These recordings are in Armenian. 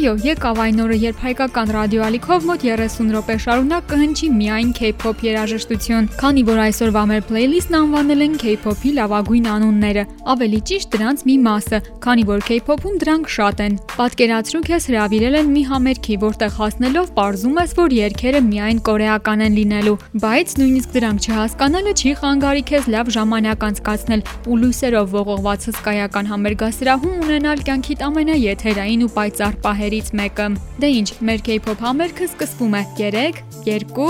Այո, եկավ այն օրը, երբ հայկական ռադիոալիքով մոտ 30 րոպե շարունակ կհնչի միայն K-pop երաժշտություն, քանի որ այսօրվա մեր playlist-ն անվանել են K-pop-ի լավագույն անունները, ավելի ճիշտ դրանց մի մասը, քանի որ K-pop-ում դրանք շատ են։ Պատկերացրու քեզ հրավիրել են մի համերգի, որտեղ հասնելով ողջում ես, որ երգերը միայն կորեական են լինելու, բայց նույնիսկ դրանք չհասկանալը չի խանգարի քեզ լավ ժամանակ անցկացնել ու լույսերով ողողված հսկայական համերգասրահում ունենալ կյանքիդ ամենաեթերային ու պայծառ պահ պահերից մեկը։ Դե ինչ, մեր K-pop համերգը սկսվում է 3, 2,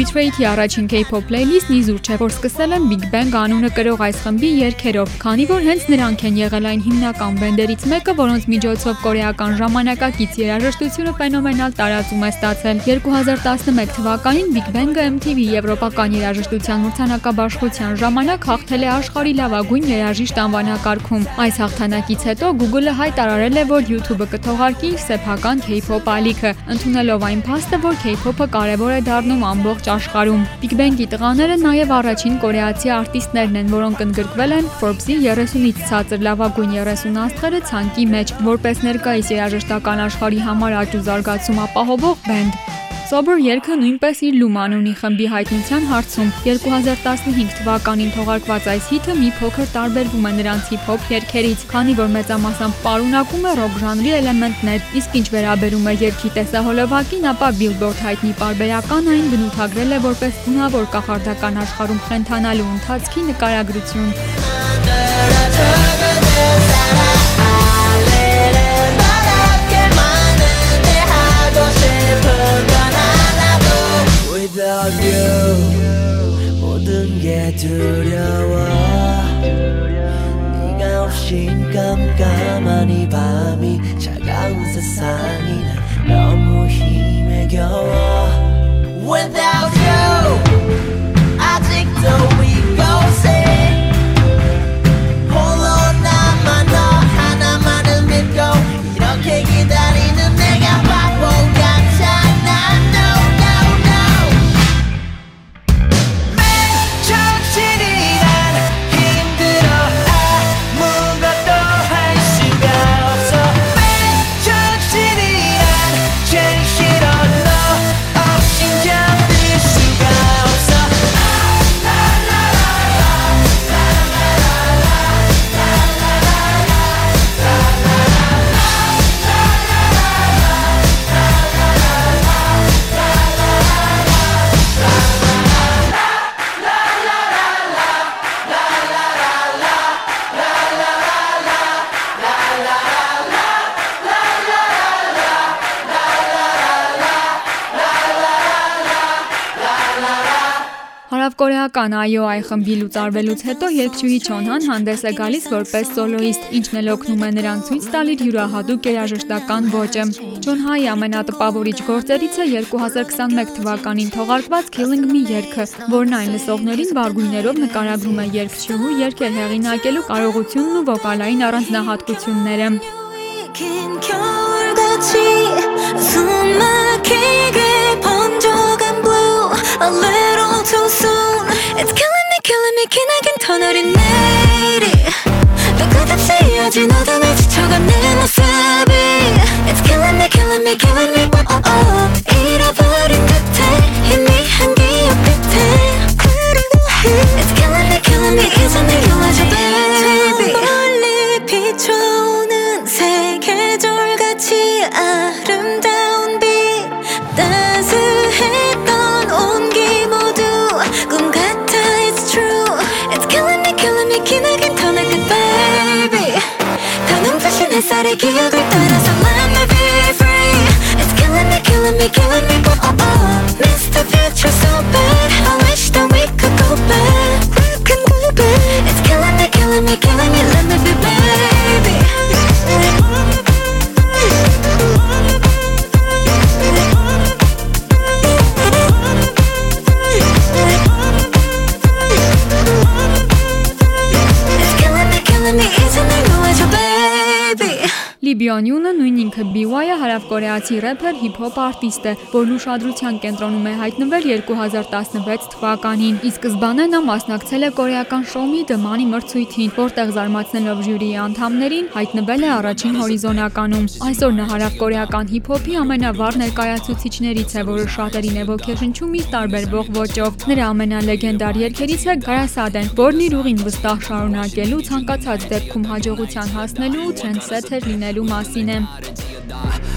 Betrayed-ի առաջին K-pop playlist-ն իզուր չէ, որ սկսել են Big Bang անունը կրող այս խմբի երգերով, քանի որ հենց նրանք են եղել այն հիմնական բենդերից մեկը, որոնց միջոցով կորեական ժամանակակից երաժշտությունը ֆենոմենալ տարածում է ստացել։ 2011 թվականին Big Bang-ը MTV Եվրոպական երաժշտության մրցանակաբաշխության ժամանակ հաղթել է աշխարհի լավագույն երաժիշտ անվանակարգում։ Այս հաղթանակից հետո Google-ը հայտարարել է, որ YouTube-ը կթողարկի իր սեփական K-pop ալիքը, ընդունելով այն փաստը, որ K-pop-ը կարևոր է դառնում ամբողջ աշխարհում։ Big Bang-ի տղաները նաև առաջին կորեացի արտիստներն են, որոնք ընդգրկվել են Forbes-ի 30-ից ցածր լավագույն 30 աստղերը ցանկի մեջ, որպես ներկայիս երաժշտական աշխարհի համար աճ ու զարգացում ապահովող բենդ։ Sober երգը նույնպես իր լուման ունի խմբի հայտնության հարցում։ 2015 թվականին թողարկված այս հիթը մի փոքր տարբերվում է նրանց հիփ-հոփ երգերից, քանի որ մեծամասամբ պարունակում է ռոք ժանրի էլեմենտներ, իսկ ինչ վերաբերում է երգի տեսահոլովակին, ապա Billboard հայտնի պարբերական այն բնութագրել է որպես գունավոր կախարդական աշխարհում խենթանալու ընթացքի նկարագրություն։ without you. 모든 게 두려워. 네가 없인 깜깜한 이 밤이 차가운 세상이 너무 힘에 겨워. Without you Հրեական այո այ խմբի լուծարվելուց հետո երգչուհի Չոնհան հանդես է գալիս որպես սոլոիստ, ինչն էլ օգնում է նրան ցույց տալ իր յուրահատուկ երաժշտական ոճը։ Չոնհայի ամենատպավորիչ գործերից է 2021 թվականին թողարկված Killing Me երգը, որն այն լսողներին վարգույներով նկարագրում է երգչուհու երգեր հեղինակելու կարողությունն ու վոկալային առանձնահատկությունները։ Zoom my king upon dog and blue a little too soon. It's killing me killing me. 기나긴 터널인 내일이? 또 끝없이 이어진 어둠에 지쳐간 내 Յոնյունը նույն ինքը BY-ը հարավկորեացի рэփեր հիփ-հոփ արտիստ է, որն ուշադրության կենտրոնում է հայտնվել 2016 թվականին։ Ի սկզբանե նա մասնակցել է կորեական The Money մրցույթին, որտեղ զարմացնելով ժյուրիի անդամներին հայտնվել է առաջին հորիզոնականում։ Այսօր նա հարավկորեական հիփ-հոփի ամենավառ ներկայացուցիչներից է, որը շատերին է ոգեշնչում իր տարբերվող ոճով։ Նրա ամենալեգենդար երգերից է Garasad-ն, որն իր ուղին վստահ շարունակելու ցանկացած դեպքում հաջողության հասնելու ու trendsetter լինելու մասին է։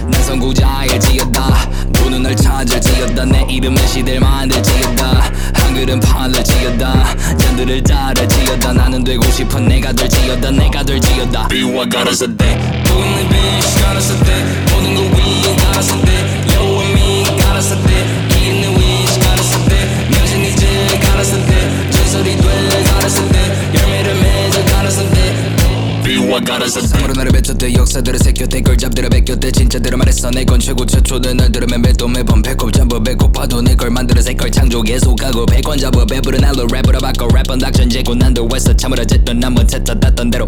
난 선구자일지어다. 두 눈을 찾을지어다. 내 이름은 시대를 만들지어다. 한글은 팔을지어다. 잔들을 따를지어다. 나는 되고 싶은 내가 될지어다. 내가 될지어다. 비와 가라서 돼 보는 빛 가라서 돼 모든 걸 위에 가라서 돼 비와 가라서 상으로 나를 뱉었대. 역사들을 새겼대. 걸 잡들어 베꼈대. 진짜대로 말했어. 내 건 최고 최초대 날 들으면 매도 매번 배꼽 잡아. 배고파도 내 걸 만들어. 새걸 창조 계속하고. 백원 잡아. 배부른 날로 랩으로 바꿔. 랩은 닥션 재고. 난도 했어. 참으로 쨌던 난못 찾다 땄던 대로.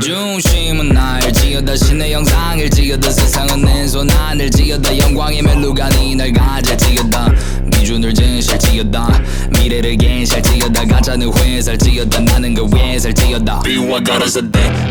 중심은 날 지어다. 신의 영상을 지어다. 세상은 내 손 안을 지어다. 영광의 멜로가 니날 가질 지어다. 기준을 진실 지어다. 미래를 갱실 지어다. 가짜는 회살 지어다. 나는 그 회살 지어다. 비와 가라서 돼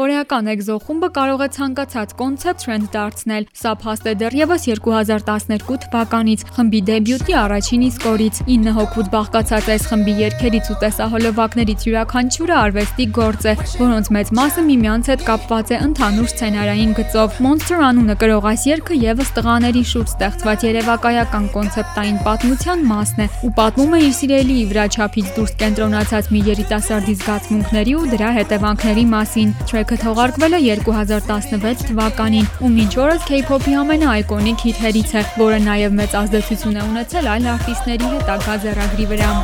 Կորեական EXO խումբը կարող է ցանկացած կոնցեպտ տրենդ դարձնել։ Սա փաստ է դեռևս 2012 թվականից խմբի դեբյուտի առաջին իսկ օրից։ 9 հոգուց բաղկացած այս խմբի երգերից ու տեսահոլովակներից յուրաքանչյուրը արվեստի գործ է, որոնց մեծ մասը միմյանց հետ կապված է ընդհանուր սցենարային գծով։ Monster անունը գրող այս երգը եւս տղաների շուրջ ստեղծված երևակայական կոնցեպտային պատմության մասն է ու պատմում է իր սիրելիի վրա չափից դուրս կենտրոնացած մի երիտասարդի զգացմունքների ու դրա հետևանքների մասին։ Track Թրեքը թողարկվել է 2016 թվականին ու մինչ օրս K-pop-ի ամենաայկոնիկ հիթերից է, որը նաև մեծ ազդեցություն է ունեցել այլ արտիստների հետագա ձեռագրի վրա։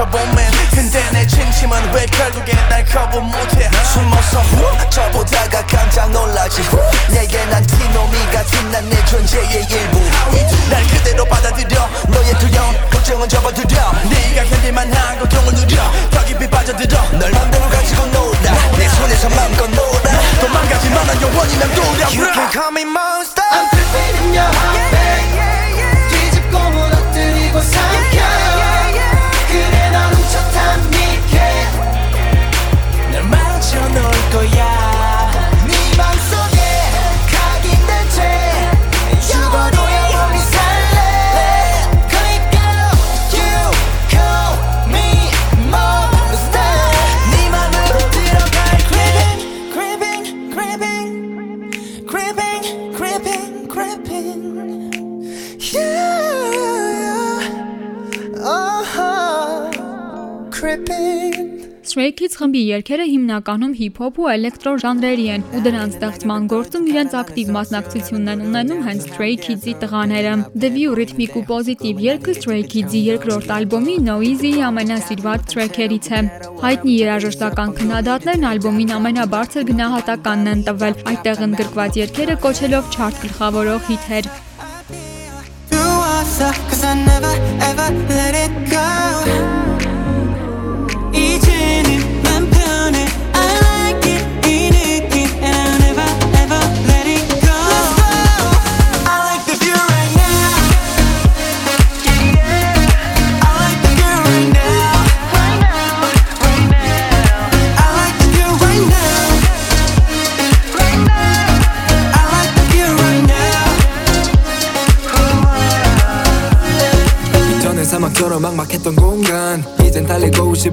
Man 근데 내 진심은 왜 결국에 날 거부 못해? 숨어서 후 저보다가 깜짝 놀라지 후. 내게 난 티노미 같은 난 내 존재의 일부. 날 그대로 받아들여 너의 두려움 걱정은 접어들여 네가 견딜만 한 고통을 누려. 더 깊이 빠져들어 널 맘대로 가지고 놀아. 내 손에서 맘껏 놀아. 도망가지만 난 영원히 맴돌아 You can call me monster. I'm in your heart, babe. то я. Kids խմբի երգերը հիմնականում հիփ-հոփ ու էլեկտրո ժանրերի են, ու դրանց ստեղծման գործում իրենց ակտիվ մասնակցությունն են ունենում հենց Stray Kids-ի տղաները։ The View ռիթմիկ ու պոզիտիվ երգը Stray Kids-ի երկրորդ ալբոմի Noisy-ի ամենասիրված թրեքերից է։ Հայտնի երաժշտական քննադատներն ալբոմին ամենաբարձր գնահատականն են տվել, այդտեղ ընդգրկված երգերը կոչելով չարտ գլխավորող հիթեր։ cause I never ever let it go. 사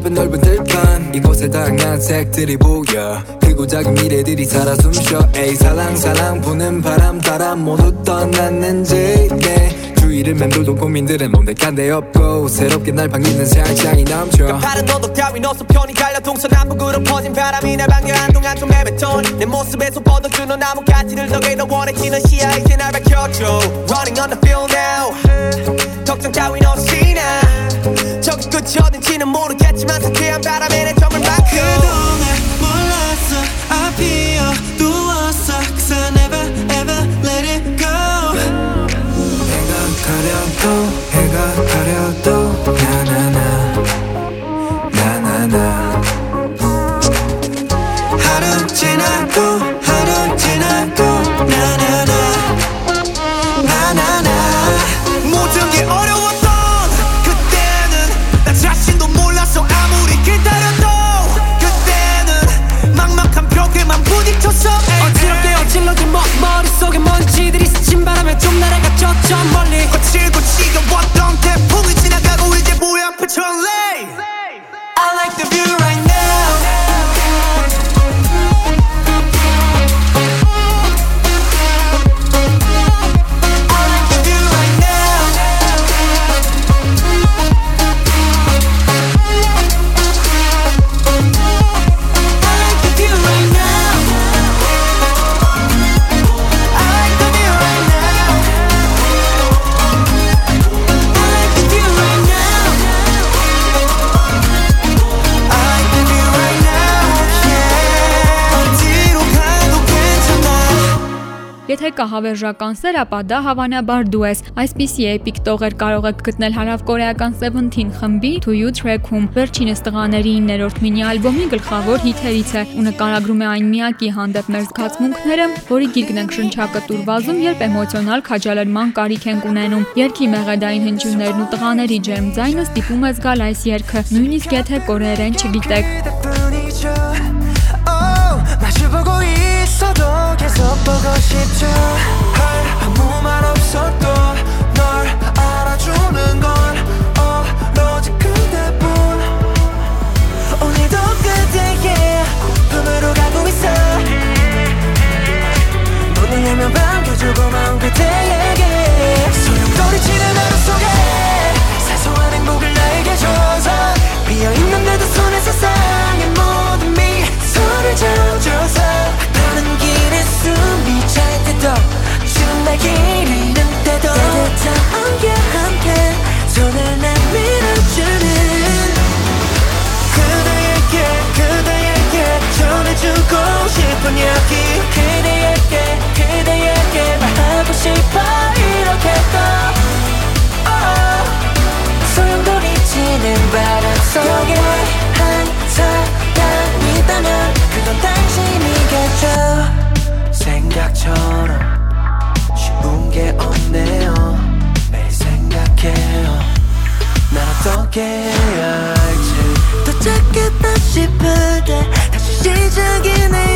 싶은 넓은 들판. 이곳에 다양한 색들이 보여. 크고 작은 미래들이 살아 숨쉬어. 에이 살랑살랑 부는 바람 따라 모두 떠났는지. 내 주위를 맴돌던 고민들은 뭔데간데 없고 새롭게 날 반기는 세상이 넘쳐. 다른 너도 따윈 없어 편히 갈려 동서남북으로 퍼진 바람이 날 반겨 한동안 좀 헤맸던. 내 모습에서 뻗어주는 나무 가지를 더게 더 원해지는 시야 이제 날 밝혀줘. Running on the field now. 걱정 따윈 없이 Եթե կա հավերժական սեր, ապա դա հավանաբար դու ես։ Այսպիսի էպիկ տողեր կարող եք գտնել հարավկորեական Seventeen խմբի To You Track-ում։ Վերջինս տղաների 9-րդ մինի ալբոմի գլխավոր հիթերից է ու նկարագրում է այն միակի հանդեպ մեր զգացմունքները, որի գիրկն ենք շնչակտուր վազում, երբ էմոցիոնալ քաջալերման կարիք ենք ունենում։ Երկի մեղեդային հնչյուններն ու տղաների ջերմ ձայնը ստիպում է զգալ այս երգը, նույնիսկ եթե կորեերեն չգիտեք։ 계속 보고 싶죠. 할 아무 말 없어도 널 알아주는 건 오로지 그대뿐. 오늘도 그대의 꿈으로 가고 있어. 문을 열면 반겨주고 마음 그대에게. 소용돌이치는 하루 속에 사소한 행복을 나에게 줘서 비어있는데도 손에 세상의 모든 미소를 길에 숨이 찰 때도 잃는 때도 따뜻한 온겨 함께 손을 내밀어주는 그대에게 그대에게 전해주고 싶은 이야기. 그대에게 그대에게 말하고 싶어 이렇게 또. oh, 소용돌이 치는 바람 속에 어떻게 할지? 더 찾겠다 싶을 때 다시 시작이네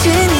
寻你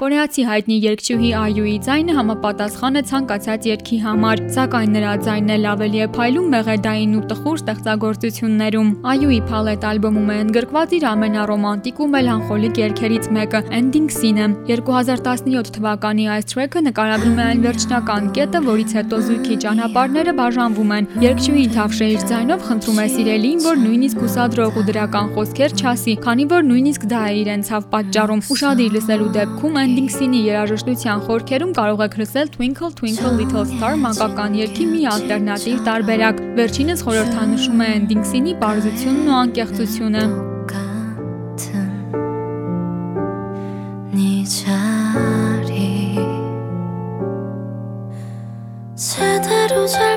Կորեացի հայտնի երգչուհի Այյուի ձայնը համապատասխան է ցանկացած երգի համար, սակայն նրա ձայնն էլ ավելի է փայլում մեղեդային ու տխուր ստեղծագործություններում։ Այյուի Palette ալբոմում է ընդգրկված իր ամենառոմանտիկ ու մելանխոլիկ երգերից մեկը՝ Ending Scene-ը։ 2017 թվականի այս թրեքը նկարագրում է այն վերջնական կետը, որից հետո զույգի ճանապարհները բաժանվում են։ Երգչուհին Թավշե իր ձայնով խնդրում է սիրելին, որ նույնիսկ ուսադրող ու դրական խոսքեր չասի, քանի որ նույնիսկ դա է իրենց հավ պատճառում։ Ուշադիր լսելու դեպքում Ending Scene-ի երաժշտության խորքերում կարող եք լսել Twinkle Twinkle Little Star մանկական երգի մի ալտերնատիվ տարբերակ։ Վերջինս խորհրդանշում է Ending Scene-ի բարձությունն ու անկեղծությունը։ 같은 네 자리 제대로 잘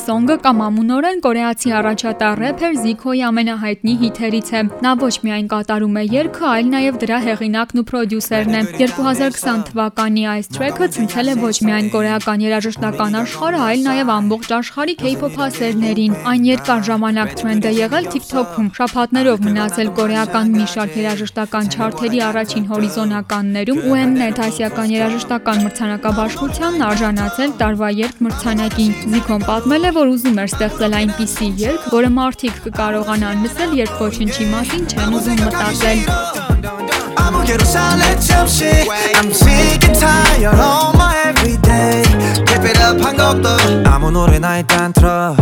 Song-ը կամ ամունորեն կորեացի առաջատար рэփեր Zico-ի ամենահայտնի հիթերից է։ Նա ոչ միայն կատարում է երգը, այլ նաև դրա հեղինակն ու պրոդյուսերն է։ 2020 թվականի այս թրեքը ցնցել է ոչ միայն կորեական երաժշտական աշխարհը, այլ նաև ամբողջ աշխարհի K-pop հասերներին։ Այն երկար ժամանակ թրենդ է եղել TikTok-ում, շփատներով մնացել կորեական մի շարք երաժշտական չարթերի առաջին հորիզոնականներում ու Mnet ասիական երաժշտական մրցանակաբաշխությանն արժանացել տարվա երգ մրցանակին։ Zico-ն պատմել է, թե որ ուզում էր ստեղծել այնպիսի երգ, որը մարդիկ կկարողանան լսել, երբ ոչինչի մասին չեն ուզում մտածել։ I'm gonna get a silent jump shit. I'm sick and tired all my Keep it up 한 곡도 아무 노래나 일단 틀어.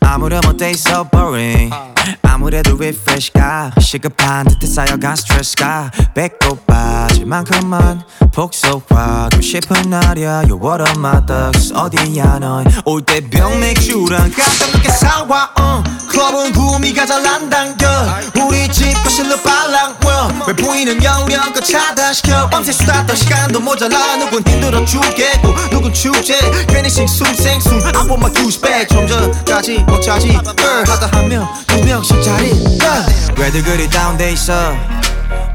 아무렴 어때? So boring. 아무래도 refresh가 시급한 듯해 쌓여간 스트레스가 배꼽 빠질 만큼만 복속하고 싶은 날이야. You're one my thugs. 어디야 넌올때 병 맥주랑 깜짝 늦게 사와 uh. 클럽은 구미가 잘 난당겨. 우리 집 거실로 빨랑 왜 보이는 영영껏 차단시켜. 밤새 수다 떠 시간도 모자라. 누군 힘들어 죽겠고 누군 축제 괜히 싱숭생숭 I want my goose back 좀 전까지 먹자지 하다 한명 두 명씩 자리. Uh. 왜들 그리 다운돼 있어?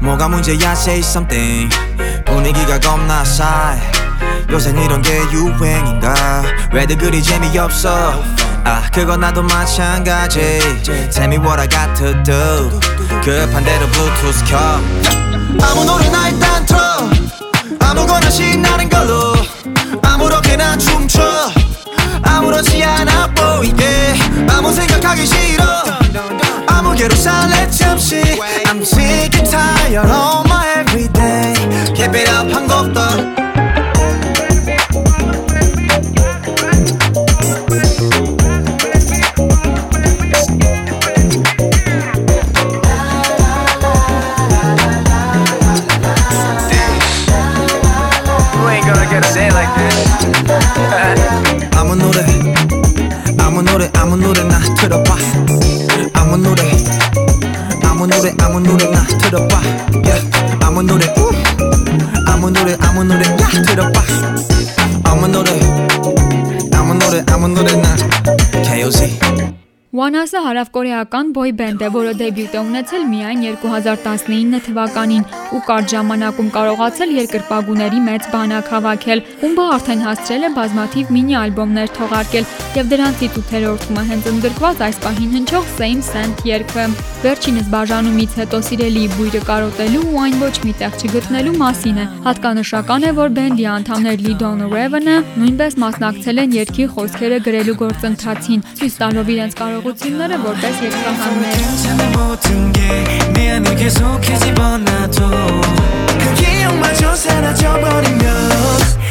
뭐가 문제야 say something. 분위기가 겁나 싸해. 요새 이런 게 유행인가? 왜들 그리 재미없어? 아 그건 나도 마찬가지. Tell me what I got to do 급한 대로 블루투스 켜. 아무 노래나 일단 틀어. 아무거나 신나는 걸로 아무렇게나 춤춰. 아무렇지 않아 보이게. 아무 생각하기 싫어. 아무개로 살래 잠시. I'm sick and tired of my everyday. Keep it up 한 곡 더 아무 노래 아무 노래 아무 노래 나 틀어봐 아무 노래 아무 노래 아무 노래 나 틀어봐 yeah. 아무 노래 우. 아무 노래 아무 노래 나 틀어봐 Wanasa հարավկորեական բոյ բենդ է, որը դեբյուտ է ունեցել միայն 2019 թվականին ու կարճ ժամանակում կարողացել երկրպագուների մեծ բանակ հավաքել։ Խումբը արդեն հասցրել է բազմաթիվ մինի ալբոմներ թողարկել եւ դրանցից 8-րդումը հենց ընդգրկված այս պահին հնչող Same Sand երգը։ Վերջինս բաժանումից հետո սիրելի բույրը կարոտելու ու այն ոչ միտեղ չգտնելու մասին է։ Հատկանշական է, որ բենդի անդամներ Lidon Raven-ը նույնպես մասնակցել են երգի խոսքերը գրելու գործընթացին, ցույց տալով իրենց կարողությունները 옛날에 뭘까 생각하네. 모든 게내 안을 계속 헤집어놔도 그 기억마저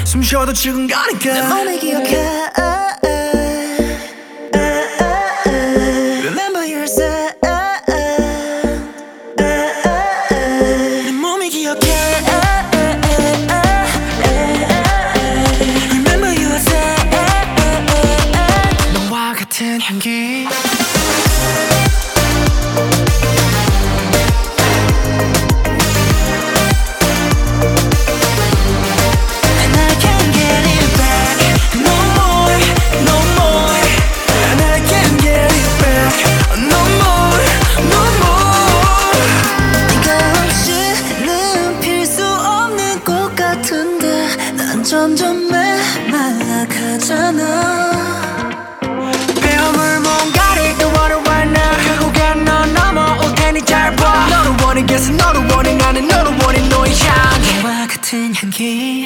숨 쉬어도 죽은 거니까. 내 몸에 기억해. 점점 메말라가잖아 배움을 뭔가를 이워를 원해 결국엔 넌 넘어올 테니 잘봐 너를 원해 계속 너를 원해 나는 너를 원해 너의 향기 너와 같은 향기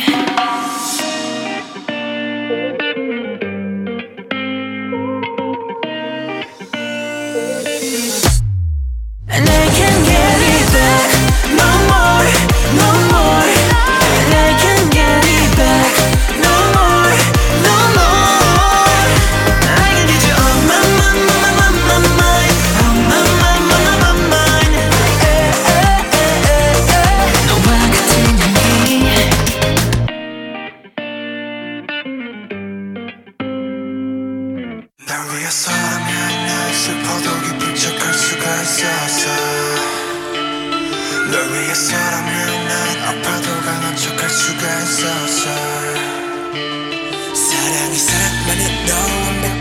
널 위해서라면 난 아파도 강한 척할 수가 있었어 사랑이 사랑만은 너 완벽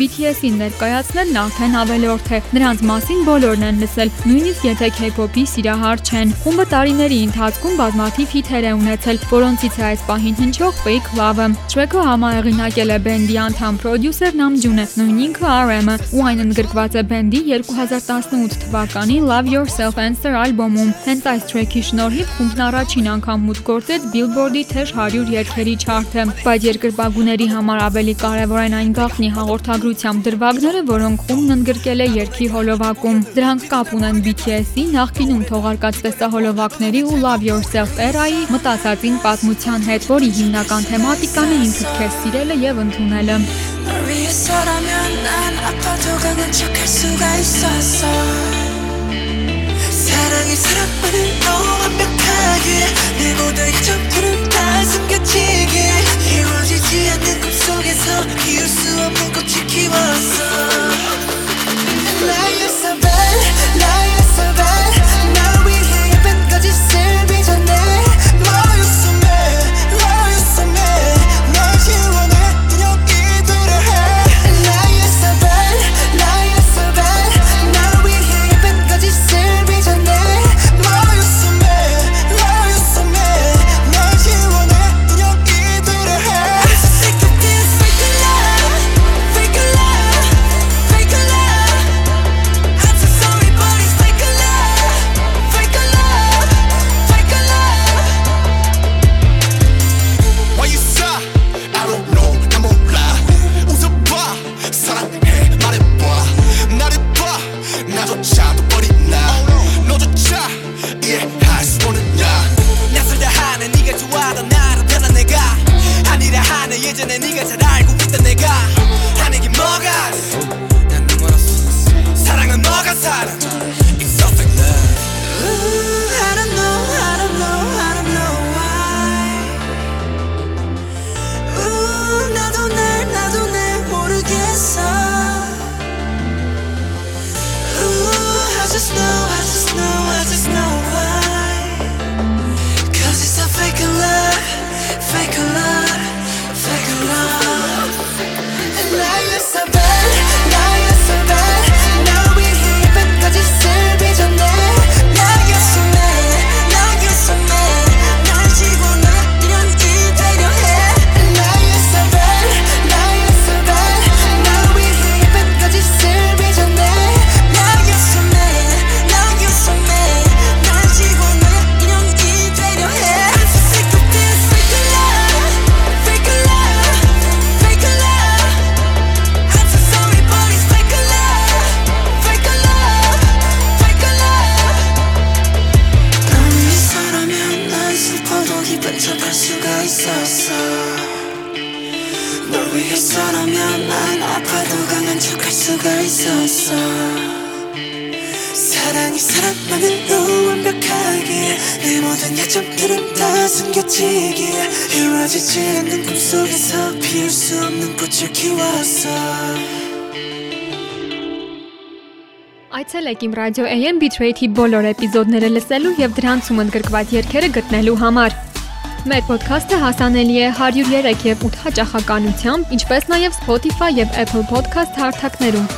BTS-ին ներկայացնելն արդեն ավելորդ է։ Նրանց մասին բոլորն են լսել, նույնիսկ եթե K-pop-ի սիրահար չեն։ Խումբը տարիների ընթացքում բազմաթիվ հիթեր է ունեցել, որոնցից է այս պահին հնչող Fake Love-ը։ Track-ը համահեղինակել է բենդի անդամ պրոդյուսեր Namjoon-ը, նույն ինքը RM-ը, ու այն ընդգրկված է բենդի 2018 թվականի Love Yourself Answer ալբոմում։ Հենց այս track-ի շնորհիվ խումբն առաջին անգամ մուտք գործեց Billboard-ի թեժ 100 երգերի չարթը։ Բայց երկրպագուների համար ավելի կարևոր են այն գաղտնի հաղորդագրությամբ դրվագները, որոնք խումբն ընդգրկել է երգի հոլովակում։ Դրանք կապ ունեն BTS-ի նախկինում թողարկած տեսահոլովակների ու Love Yourself Era-ի մտածածին պատմության հետ, որի հիմնական թեմատիկան է ինքդ քեզ սիրելը եւ ընդունելը։ 널 위해서라면 난 아파도 강한 척할 수가 있었어 사랑이 사랑만을 너무 완벽하게 내 모든 점들은 다 숨겨지게 이루어지지 않는 꿈속에서 이을 수 없는 꽃을 키웠어 so bad, lie you're so bad 날 위해 예쁜 거짓을 빚어내 아파도 강한 척할 수가 있었어 사랑이 사랑만으로 완벽하기에 내 모든 약점들은 다 숨겨지기에 이루어지지 않는 꿈속에서 피울 수 없는 꽃을 키웠어 Այցելեք իմ ռադիո AM Bitrate-ի բոլոր էպիզոդները լսելու եւ դրանցում ընդգրկված երգերը գտնելու համար։ Մեր ոդքասթը հասանելի է 103 եւ 8 հաճախականությամբ, ինչպես նաեւ Spotify եւ Apple Podcast հարթակներում։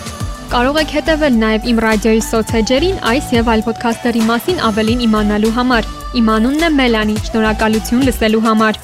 Կարող եք հետևել նաեւ իմ ռադիոյի սոցհեջերին այս եւ այլ ոդքասթերի մասին ավելին իմանալու համար։ Իմ անունն է Մելանի։ Շնորհակալություն լսելու համար։